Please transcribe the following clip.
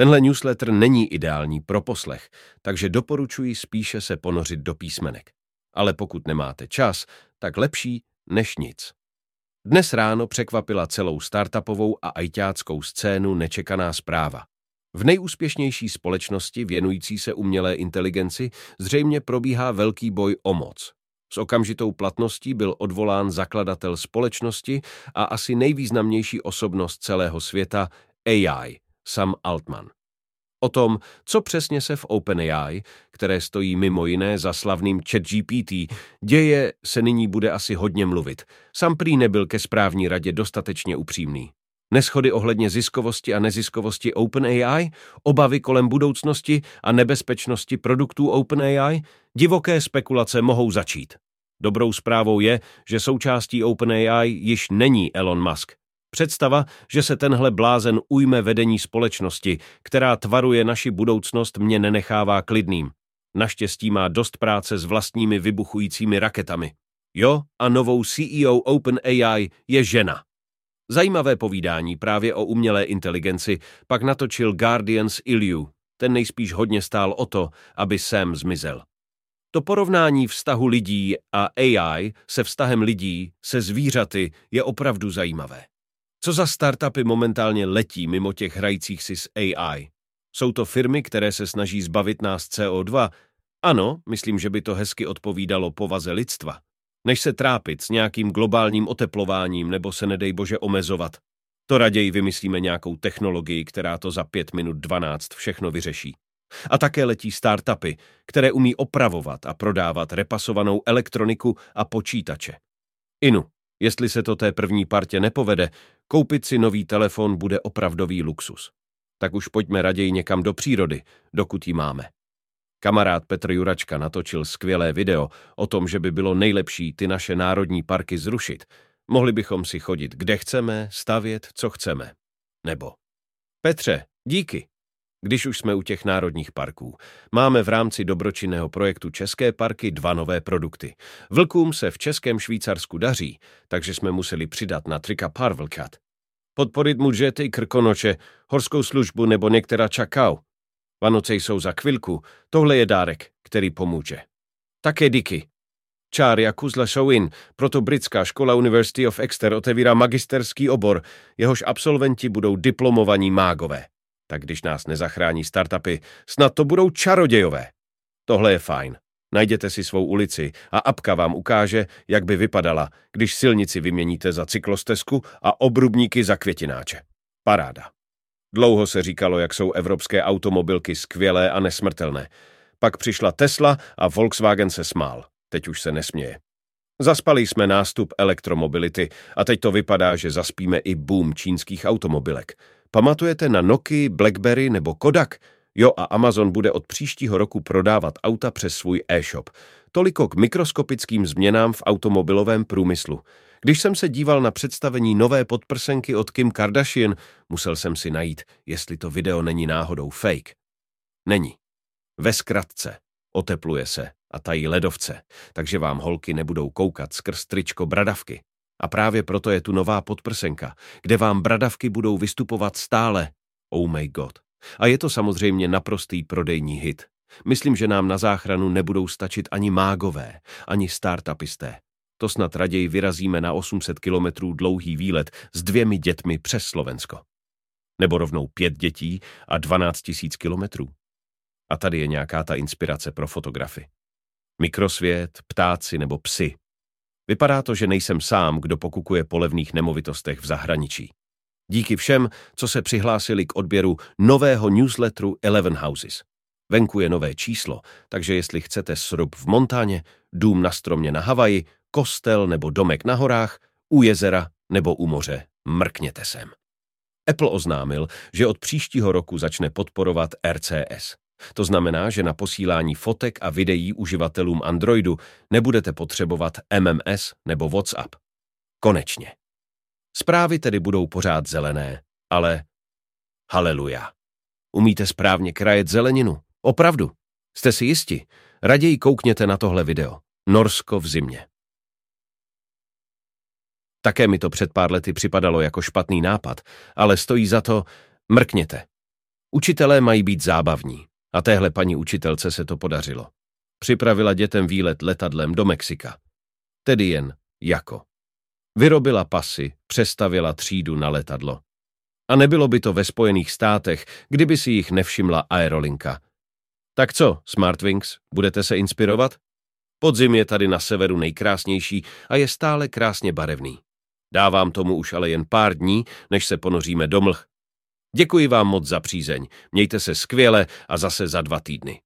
Tenhle newsletter není ideální pro poslech, takže doporučuji spíše se ponořit do písmenek. Ale pokud nemáte čas, tak lepší než nic. Dnes ráno překvapila celou startupovou a ajťáckou scénu nečekaná zpráva. V nejúspěšnější společnosti věnující se umělé inteligenci zřejmě probíhá velký boj o moc. S okamžitou platností byl odvolán zakladatel společnosti a asi nejvýznamnější osobnost celého světa AI, Sam Altman. O tom, co přesně se v OpenAI, které stojí mimo jiné za slavným ChatGPT, děje, se nyní bude asi hodně mluvit. Sam prý nebyl ke správní radě dostatečně upřímný. Neschody ohledně ziskovosti a neziskovosti OpenAI, obavy kolem budoucnosti a nebezpečnosti produktů OpenAI, divoké spekulace mohou začít. Dobrou zprávou je, že součástí OpenAI již není Elon Musk. Představa, že se tenhle blázen ujme vedení společnosti, která tvaruje naši budoucnost, mě nenechává klidným. Naštěstí má dost práce s vlastními vybuchujícími raketami. Jo, a novou CEO OpenAI je žena. Zajímavé povídání právě o umělé inteligenci pak natočil Guardians Iliu. Ten nejspíš hodně stál o to, aby Sam zmizel. To porovnání vztahu lidí a AI se vztahem lidí se zvířaty je opravdu zajímavé. Co za startupy momentálně letí mimo těch hrajících si s AI? Jsou to firmy, které se snaží zbavit nás CO2? Ano, myslím, že by to hezky odpovídalo povaze lidstva. Než se trápit s nějakým globálním oteplováním nebo se nedej bože omezovat, to raději vymyslíme nějakou technologii, která to za pět minut dvanáct všechno vyřeší. A také letí startupy, které umí opravovat a prodávat repasovanou elektroniku a počítače. Inu, jestli se to té první partě nepovede, koupit si nový telefon bude opravdový luxus. Tak už pojďme raději někam do přírody, dokud ji máme. Kamarád Petr Juračka natočil skvělé video o tom, že by bylo nejlepší ty naše národní parky zrušit. Mohli bychom si chodit kde chceme, stavět, co chceme. Nebo Petře, díky. Když už jsme u těch národních parků, máme v rámci dobročinného projektu České parky dva nové produkty. Vlkům se v Českém Švýcarsku daří, takže jsme museli přidat na trika Parvelkat. Podporit můžete i Krkonoče, horskou službu nebo některá čakau. Vánoce jsou za chvilku, tohle je dárek, který pomůže. Také díky. Čár Kuzla Showin, proto britská škola University of Exeter otevírá magisterský obor, jehož absolventi budou diplomovaní mágové. Tak když nás nezachrání startupy, snad to budou čarodějové. Tohle je fajn. Najděte si svou ulici a apka vám ukáže, jak by vypadala, když silnici vyměníte za cyklostezku a obrubníky za květináče. Paráda. Dlouho se říkalo, jak jsou evropské automobilky skvělé a nesmrtelné. Pak přišla Tesla a Volkswagen se smál. Teď už se nesměje. Zaspali jsme nástup elektromobility a teď to vypadá, že zaspíme i boom čínských automobilek. Pamatujete na Nokia, Blackberry nebo Kodak? Jo a Amazon bude od příštího roku prodávat auta přes svůj e-shop. Toliko k mikroskopickým změnám v automobilovém průmyslu. Když jsem se díval na představení nové podprsenky od Kim Kardashian, musel jsem si najít, jestli to video není náhodou fake. Není. Ve zkratce. Otepluje se a tají ledovce, takže vám holky nebudou koukat skrz tričko bradavky. A právě proto je tu nová podprsenka, kde vám bradavky budou vystupovat stále. Oh my god. A je to samozřejmě naprostý prodejní hit. Myslím, že nám na záchranu nebudou stačit ani mágové, ani startupisté. To snad raději vyrazíme na 800 kilometrů dlouhý výlet s dvěmi dětmi přes Slovensko. Nebo rovnou pět dětí a 12 tisíc kilometrů. A tady je nějaká ta inspirace pro fotografy. Mikrosvět, ptáci nebo psy. Vypadá to, že nejsem sám, kdo pokukuje po levných nemovitostech v zahraničí. Díky všem, co se přihlásili k odběru nového newsletteru Eleven Houses. Venku je nové číslo, takže jestli chcete srub v Montáně, dům na stromě na Havaji, kostel nebo domek na horách, u jezera nebo u moře, mrkněte sem. Apple oznámil, že od příštího roku začne podporovat RCS. To znamená, že na posílání fotek a videí uživatelům Androidu nebudete potřebovat MMS nebo WhatsApp. Konečně. Zprávy tedy budou pořád zelené, ale haleluja. Umíte správně krajet zeleninu. Opravdu. Jste si jisti? Raději koukněte na tohle video. Norsko v zimě. Také mi to před pár lety připadalo jako špatný nápad, ale stojí za to, mrkněte. Učitelé mají být zábavní. A téhle paní učitelce se to podařilo. Připravila dětem výlet letadlem do Mexika. Tedy jen jako. Vyrobila pasy, přestavila třídu na letadlo. A nebylo by to ve Spojených státech, kdyby si jich nevšimla aerolinka. Tak co, Smartwings, budete se inspirovat? Podzim je tady na severu nejkrásnější a je stále krásně barevný. Dávám tomu už ale jen pár dní, než se ponoříme do mlh. Děkuji vám moc za přízeň, mějte se skvěle a zase za dva týdny.